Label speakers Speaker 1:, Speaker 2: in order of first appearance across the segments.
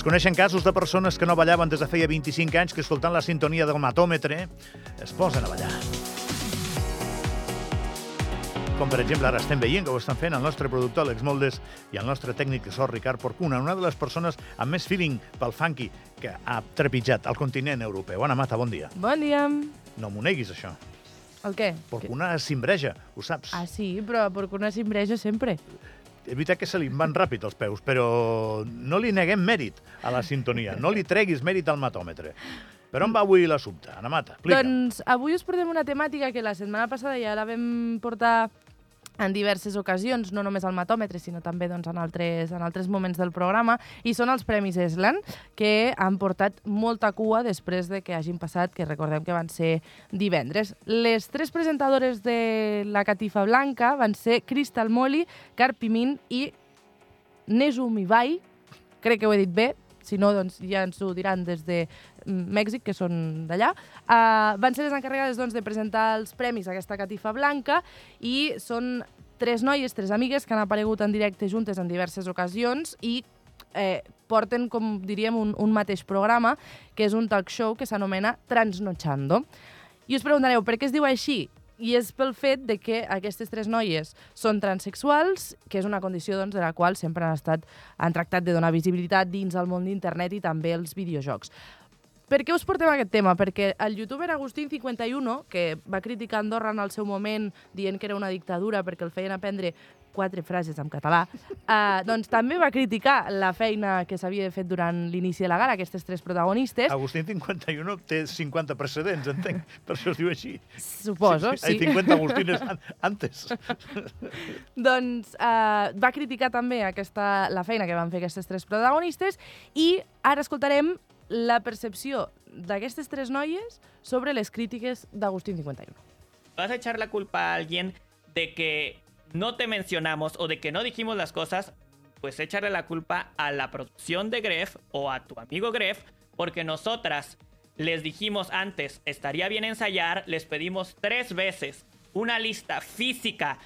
Speaker 1: Es coneixen casos de persones que no ballaven des de feia 25 anys que escoltant la sintonia del matòmetre es posen a ballar. Com per exemple ara estem veient que ho estan fent el nostre productor Alex Moldes i el nostre tècnic de so Ricard Porcuna, una de les persones amb més feeling pel funky que ha trepitjat el continent europeu. Anna Mata, bon dia.
Speaker 2: Bon dia.
Speaker 1: No m'ho neguis, això.
Speaker 2: El què?
Speaker 1: Porcuna s'imbreja, ho saps.
Speaker 2: Ah, sí, però Porcuna s'imbreja sempre.
Speaker 1: És veritat que se li van ràpid els peus, però no li neguem mèrit a la sintonia. No li treguis mèrit al matòmetre. Per on va avui l'assumpte? Anna Mata, explica.
Speaker 2: Doncs avui us portem una temàtica que la setmana passada ja la vam portar en diverses ocasions, no només al matòmetre, sinó també doncs, en, altres, en altres moments del programa, i són els Premis Eslan, que han portat molta cua després de que hagin passat, que recordem que van ser divendres. Les tres presentadores de la Catifa Blanca van ser Crystal Molly, Carpimín i Nesum Ibai, crec que ho he dit bé, si no, doncs ja ens ho diran des de mm, Mèxic, que són d'allà. Uh, van ser les encarregades doncs, de presentar els premis a aquesta catifa blanca i són tres noies, tres amigues que han aparegut en directe juntes en diverses ocasions i eh, porten, com diríem, un, un mateix programa, que és un talk show que s'anomena Transnochando. I us preguntareu, per què es diu així? I és pel fet de que aquestes tres noies són transexuals, que és una condició doncs, de la qual sempre han estat han tractat de donar visibilitat dins el món d'internet i també els videojocs. Per què us portem aquest tema? Perquè el youtuber Agustín51, que va criticar Andorra en el seu moment dient que era una dictadura perquè el feien aprendre quatre frases en català, eh, doncs també va criticar la feina que s'havia fet durant l'inici de la gala, aquestes tres protagonistes.
Speaker 1: Agustín 51 té 50 precedents, entenc, per això es diu així.
Speaker 2: Suposo, sí.
Speaker 1: Hay 50 Agustines an antes.
Speaker 2: doncs eh, va criticar també aquesta, la feina que van fer aquestes tres protagonistes i ara escoltarem la percepció d'aquestes tres noies sobre les crítiques d'Agustín 51.
Speaker 3: ¿Vas a echar la culpa a alguien de que no te mencionamos o de que no dijimos las cosas? Pues échale la culpa a la producción de Gref o a tu amigo Gref, porque nosotras les dijimos antes, estaría bien ensayar, les pedimos tres veces una lista física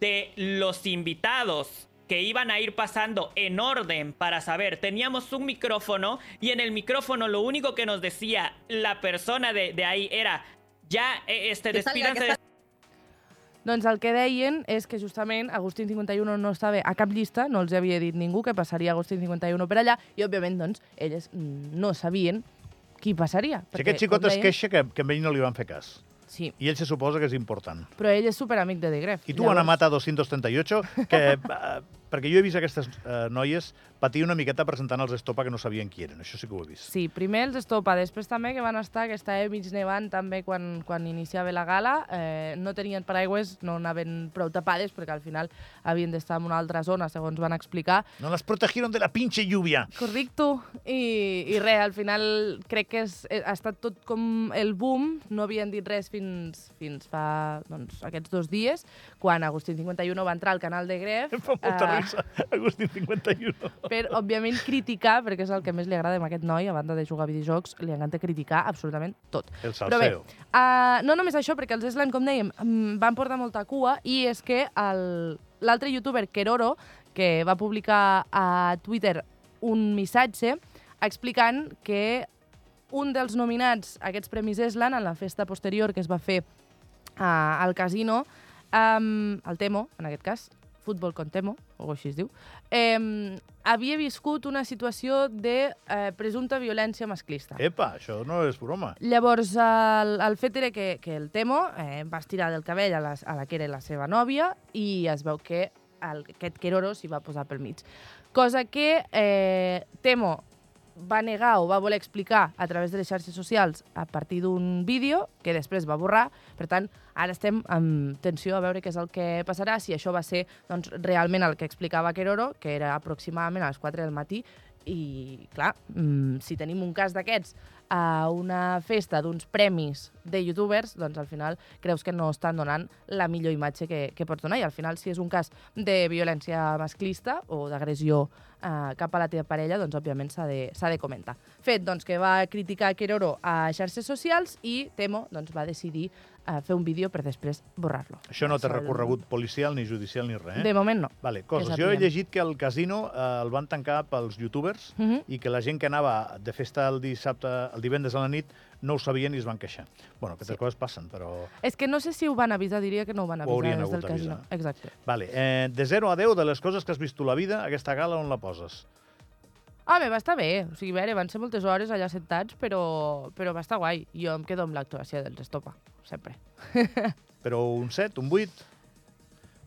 Speaker 3: de los invitados que iban a ir pasando en orden para saber. Teníamos un micrófono y en el micrófono lo único que nos decía la persona de, de ahí era, ya, eh, este, despídanse de
Speaker 2: Doncs el que deien és que justament Agustín 51 no estava a cap llista, no els havia dit ningú que passaria Agustín 51 per allà, i òbviament doncs, elles no sabien qui passaria.
Speaker 1: Si aquest xicot
Speaker 2: com
Speaker 1: es
Speaker 2: deien-
Speaker 1: queixa que, que a ell no li van fer cas.
Speaker 2: Sí,
Speaker 1: I ell se suposa que és important.
Speaker 2: però ell és superamic de De Gref.
Speaker 1: I tu, Anna Mata 238, que, eh, perquè jo he vist aquestes eh, noies patir una miqueta presentant els Estopa que no sabien qui eren. Això sí que ho he vist.
Speaker 2: Sí, primer els Estopa, després també que van estar, que estava mig nevant també quan, quan iniciava la gala, eh, no tenien paraigües, no anaven prou tapades perquè al final havien d'estar en una altra zona, segons van explicar.
Speaker 1: No las protegieron de la pinche lluvia.
Speaker 2: Correcto. I, i res, al final crec que és, eh, ha estat tot com el boom, no havien dit res fins, fins fa doncs, aquests dos dies, quan Agustín 51 va entrar al canal de Gref.
Speaker 1: Em fa molta
Speaker 2: eh,
Speaker 1: risa, Agustín 51.
Speaker 2: per, òbviament, criticar, perquè és el que més li agrada a aquest noi, a banda de jugar a videojocs, li encanta criticar absolutament tot.
Speaker 1: El
Speaker 2: Però bé,
Speaker 1: salseo.
Speaker 2: uh, no només això, perquè els Eslan, com dèiem, mm, van portar molta cua, i és que el- l'altre youtuber, Keroro, que va publicar a Twitter un missatge explicant que un dels nominats a aquests Premis Eslan, en la festa posterior que es va fer uh, al casino, um, el Temo, en aquest cas, Futbol con Temo, o així es diu, eh, havia viscut una situació de eh, presumpta violència masclista.
Speaker 1: Epa, això no és broma.
Speaker 2: Llavors, el, el fet era que, que el Temo eh, va estirar del cabell a la, a la que era la seva nòvia i es veu que el, aquest Keroro s'hi va posar pel mig. Cosa que eh, Temo va negar o va voler explicar a través de les xarxes socials a partir d'un vídeo que després va borrar. Per tant, ara estem amb tensió a veure què és el que passarà, si això va ser doncs, realment el que explicava Keroro, que era aproximadament a les 4 del matí, i, clar, mm, si tenim un cas d'aquests a una festa d'uns premis de youtubers, doncs al final creus que no estan donant la millor imatge que, que pots donar. I al final, si és un cas de violència masclista o d'agressió eh, cap a la teva parella, doncs òbviament s'ha de, de comentar. Fet, doncs, que va criticar Queroro a xarxes socials i Temo doncs, va decidir eh, fer un vídeo per després borrar-lo.
Speaker 1: Això no té recorregut policial, ni judicial, ni res, eh?
Speaker 2: De moment no.
Speaker 1: Vale, coses. Jo he llegit que el casino eh, el van tancar pels youtubers
Speaker 2: Mhm.
Speaker 1: i que la gent que anava de festa el dissabte, el divendres a la nit, no ho sabien i es van queixar. Bueno, aquestes
Speaker 2: Sí.
Speaker 1: coses passen, però...
Speaker 2: És que no sé si ho van avisar, diria que no ho van avisar
Speaker 1: haurien
Speaker 2: des del casino.
Speaker 1: d'avisar.
Speaker 2: Exacte.
Speaker 1: Vale, eh, de 0 a 10 de les coses que has vist tu a la vida, aquesta gala on la poses?
Speaker 2: Home, va estar bé. O sigui, a veure, van ser moltes hores allà sentats, però, però va estar guai. Jo em quedo amb l'actuació dels Estopa, sempre.
Speaker 1: Però un 7, un 8?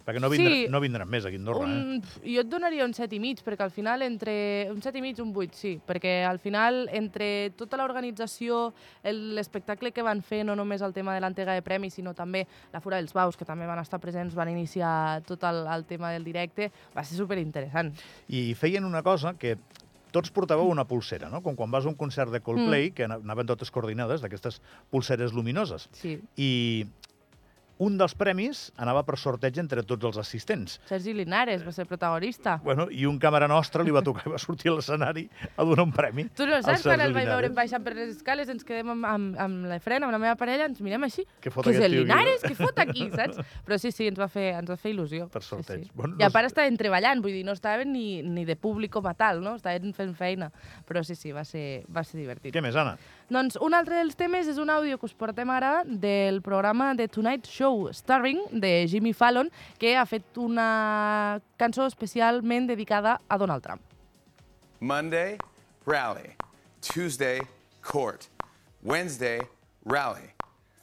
Speaker 1: Perquè no, vindrà,
Speaker 2: Sí.
Speaker 1: no vindran més aquí a Andorra, eh?
Speaker 2: Un, jo et donaria un 7 i mig, perquè al final entre... Un 7 i mig, un 8, sí. Perquè al final, entre tota l'organització, el- l'espectacle que van fer, no només el tema de l'entrega de premis, sinó també la Fura dels Baus, que també van estar presents, van iniciar tot el, el tema del directe, va ser superinteressant.
Speaker 1: I feien una cosa que tots portàveu una pulsera, no? Com quan vas a un concert de Coldplay,
Speaker 2: Mm.
Speaker 1: que ana- anaven totes coordinades, d'aquestes pulseres luminoses.
Speaker 2: Sí.
Speaker 1: I un dels premis anava per sorteig entre tots els assistents.
Speaker 2: Sergi Linares va ser protagonista.
Speaker 1: Bueno, I un càmera nostre li va tocar i va sortir a l'escenari a donar un premi.
Speaker 2: Tu no saps, quan el vaig veure baixant per les escales, ens quedem amb, amb, amb la frena, amb la meva parella, ens mirem així.
Speaker 1: Què fot
Speaker 2: Què és el? Linares? Què fot aquí, saps? Però sí, sí, ens va fer, ens va fer il·lusió.
Speaker 1: Per sorteig.
Speaker 2: Sí, sí.
Speaker 1: Bueno,
Speaker 2: I a part estaven treballant, vull dir, no estaven ni, ni de públic com a tal, no? Estaven fent feina. Però sí, sí, va ser, va ser divertit.
Speaker 1: Què més, Anna?
Speaker 2: Doncs un altre dels temes és un àudio que us portem ara del programa The Tonight Show Starring de Jimmy Fallon, que ha fet una cançó especialment dedicada a Donald Trump.
Speaker 4: Monday, rally. Tuesday, court. Wednesday, rally.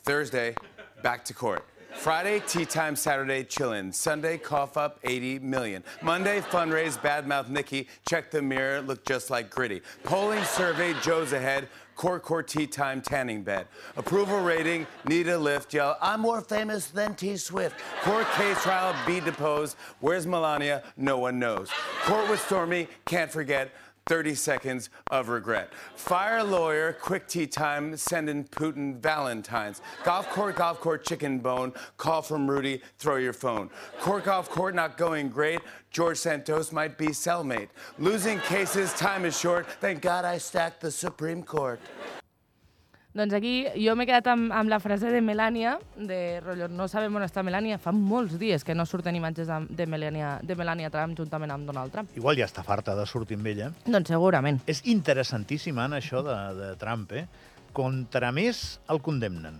Speaker 4: Thursday, back to court. Friday, tea time. Saturday, chillin'. Sunday, cough up 80 million. Monday, fundraise, badmouth Nikki. Check the mirror, look just like gritty. Polling survey, Joe's ahead. Court, court, tea time, tanning bed. Approval rating, need a lift. Yell, I'm more famous than T Swift. Court case trial, be deposed. Where's Melania? No one knows. Court with Stormy, can't forget. 30 seconds of regret. Fire lawyer, quick tea time, sending Putin Valentines. Golf court, golf court, chicken bone. Call from Rudy, throw your phone. Court, golf court, not going great. George Santos might be cellmate. Losing cases, time is short. Thank God I stacked the Supreme Court.
Speaker 2: Doncs aquí jo m'he quedat amb, amb la frase de Melania, de rotllo, no sabem on està Melania, fa molts dies que no surten imatges de, de, Melania, de Melania Trump juntament amb Donald Trump.
Speaker 1: Igual ja està farta de sortir amb ella.
Speaker 2: Doncs segurament.
Speaker 1: És interessantíssim, Anna, això de, de Trump, eh? Contra més el condemnen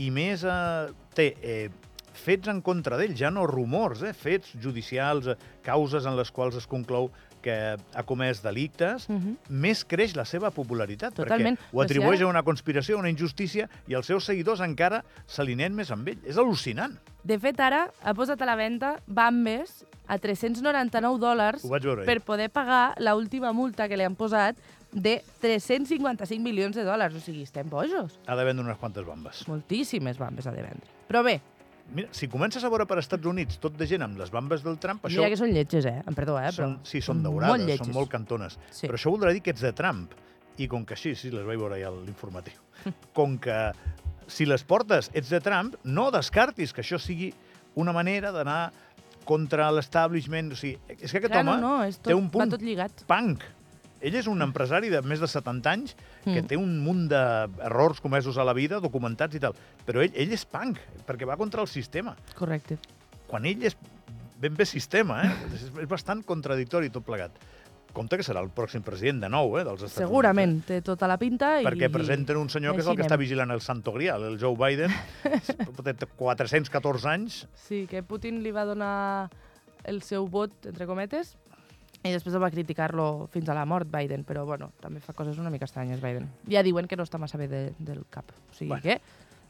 Speaker 1: i més eh, té eh, fets en contra d'ell, ja no rumors, eh? fets judicials, eh, causes en les quals es conclou que ha comès delictes,
Speaker 2: Mhm.
Speaker 1: més creix la seva popularitat,
Speaker 2: Totalment.
Speaker 1: perquè ho atribueix a una conspiració, a una injustícia, i els seus seguidors encara s'alineen més amb ell. És al·lucinant.
Speaker 2: De fet, ara ha posat a la venda Bambes a 399 dòlars per poder pagar la última multa que li han posat de 355 milions de dòlars. O sigui, estem bojos.
Speaker 1: Ha de vendre unes quantes bambes.
Speaker 2: Moltíssimes Bambes ha de vendre. Però bé,
Speaker 1: Mira, si comences a veure per Estats Units tot de gent amb les bambes del Trump, això...
Speaker 2: mira que són lletges, eh? Em perdó, eh? Però
Speaker 1: Són, sí, són
Speaker 2: molt
Speaker 1: daurades,
Speaker 2: lletges.
Speaker 1: són molt cantones.
Speaker 2: Sí.
Speaker 1: Però això voldrà dir que ets de Trump. I com que així, sí, les vaig veure ja a l'informatiu, com que si les portes ets de Trump, no descartis que això sigui una manera d'anar contra l'establishment. O sigui, és que aquest
Speaker 2: Clar,
Speaker 1: home
Speaker 2: no, no, és tot,
Speaker 1: té un punt
Speaker 2: va tot lligat.
Speaker 1: punk. Ell és un empresari de més de 70 anys que
Speaker 2: Mm.
Speaker 1: té un munt d'errors comesos a la vida, documentats i tal. Però ell, ell és punk, perquè va contra el sistema.
Speaker 2: Correcte.
Speaker 1: Quan ell és ben bé sistema, eh? és, és bastant contradictori tot plegat. Compte que serà el pròxim president de nou, eh, dels Estats
Speaker 2: Segurament, té tota la pinta.
Speaker 1: Units. Eh? Perquè
Speaker 2: i...
Speaker 1: presenten un senyor que és el que està vigilant el Santo Grial, el Joe Biden. té 414 anys.
Speaker 2: Sí, que Putin li va donar el seu vot, entre cometes, i després va criticar-lo fins a la mort, Biden, però bueno, també fa coses una mica estranyes, Biden. Ja diuen que no està massa bé de, del cap. O sigui
Speaker 1: Bueno.
Speaker 2: que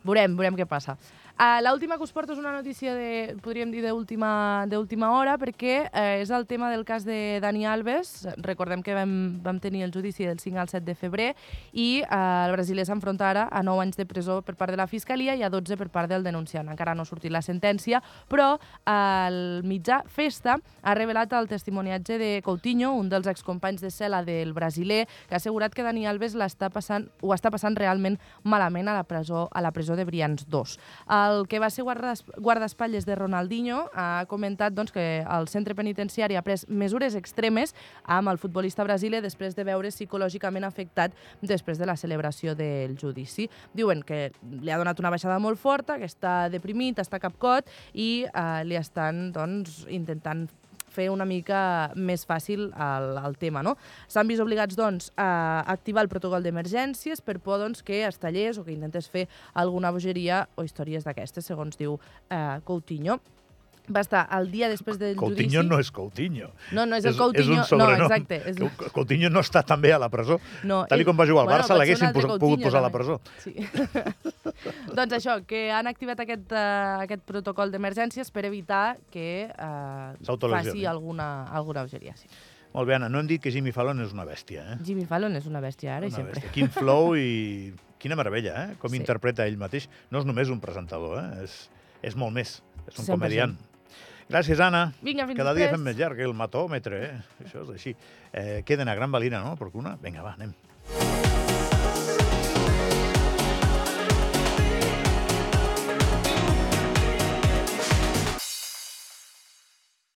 Speaker 2: veurem, veurem què passa. Uh, L'última que us porto és una notícia de, podríem dir, d'última hora, perquè eh, és el tema del cas de Dani Alves. Recordem que vam, vam tenir el judici del 5 al 7 de febrer i eh, el brasiler s'enfronta ara a 9 anys de presó per part de la Fiscalia i a 12 per part del denunciant. Encara no ha sortit la sentència, però eh, el mitjà Festa ha revelat el testimoniatge de Coutinho, un dels excompanys de cel·la del brasiler, que ha assegurat que Dani Alves l'està passant, ho està passant realment malament a la presó, a la presó de Brians 2. El que va ser guardaes- guardaespatlles de Ronaldinho ha comentat doncs, que el centre penitenciari ha pres mesures extremes amb el futbolista brasiler després de veure psicològicament afectat després de la celebració del judici. Diuen que li ha donat una baixada molt forta, que està deprimit, està capcot i eh, li estan doncs, intentant fer una mica més fàcil el, el tema. No? S'han vist obligats doncs, a activar el protocol d'emergències per por doncs, que es tallés o que intentés fer alguna bogeria o històries d'aquestes, segons diu eh, Coutinho. Va estar el dia després del
Speaker 1: Coutinho
Speaker 2: judici...
Speaker 1: no és Coutinho.
Speaker 2: No, no és el
Speaker 1: És
Speaker 2: Coutinho.
Speaker 1: un sobrenom.
Speaker 2: No, exacte. És...
Speaker 1: Cou- Coutinho no està també a la presó.
Speaker 2: No,
Speaker 1: Tal i
Speaker 2: ell-
Speaker 1: com va jugar al
Speaker 2: bueno,
Speaker 1: Barça, l'haguessin
Speaker 2: un
Speaker 1: pogut
Speaker 2: Coutinho,
Speaker 1: posar a la presó.
Speaker 2: Sí. doncs això, que han activat aquest, uh, aquest protocol d'emergències per evitar que uh, faci alguna, alguna bogeria. Sí.
Speaker 1: Molt bé, Anna, no hem dit que Jimmy Fallon és una bèstia, eh?
Speaker 2: Jimmy Fallon és una bèstia ara i
Speaker 1: Una
Speaker 2: sempre.
Speaker 1: bèstia. Quin flow i quina meravella, eh? Com
Speaker 2: Sí.
Speaker 1: interpreta ell mateix. No és només un presentador, eh? És, és molt més. És un
Speaker 2: 100%.
Speaker 1: comediant. Gràcies, Anna.
Speaker 2: Vinga, fins
Speaker 1: Cada dia
Speaker 2: després.
Speaker 1: fem més llarg el matòmetre, eh? Això és així. Eh, queda a Gran Valira, no? Perquè una... Vinga, va, anem.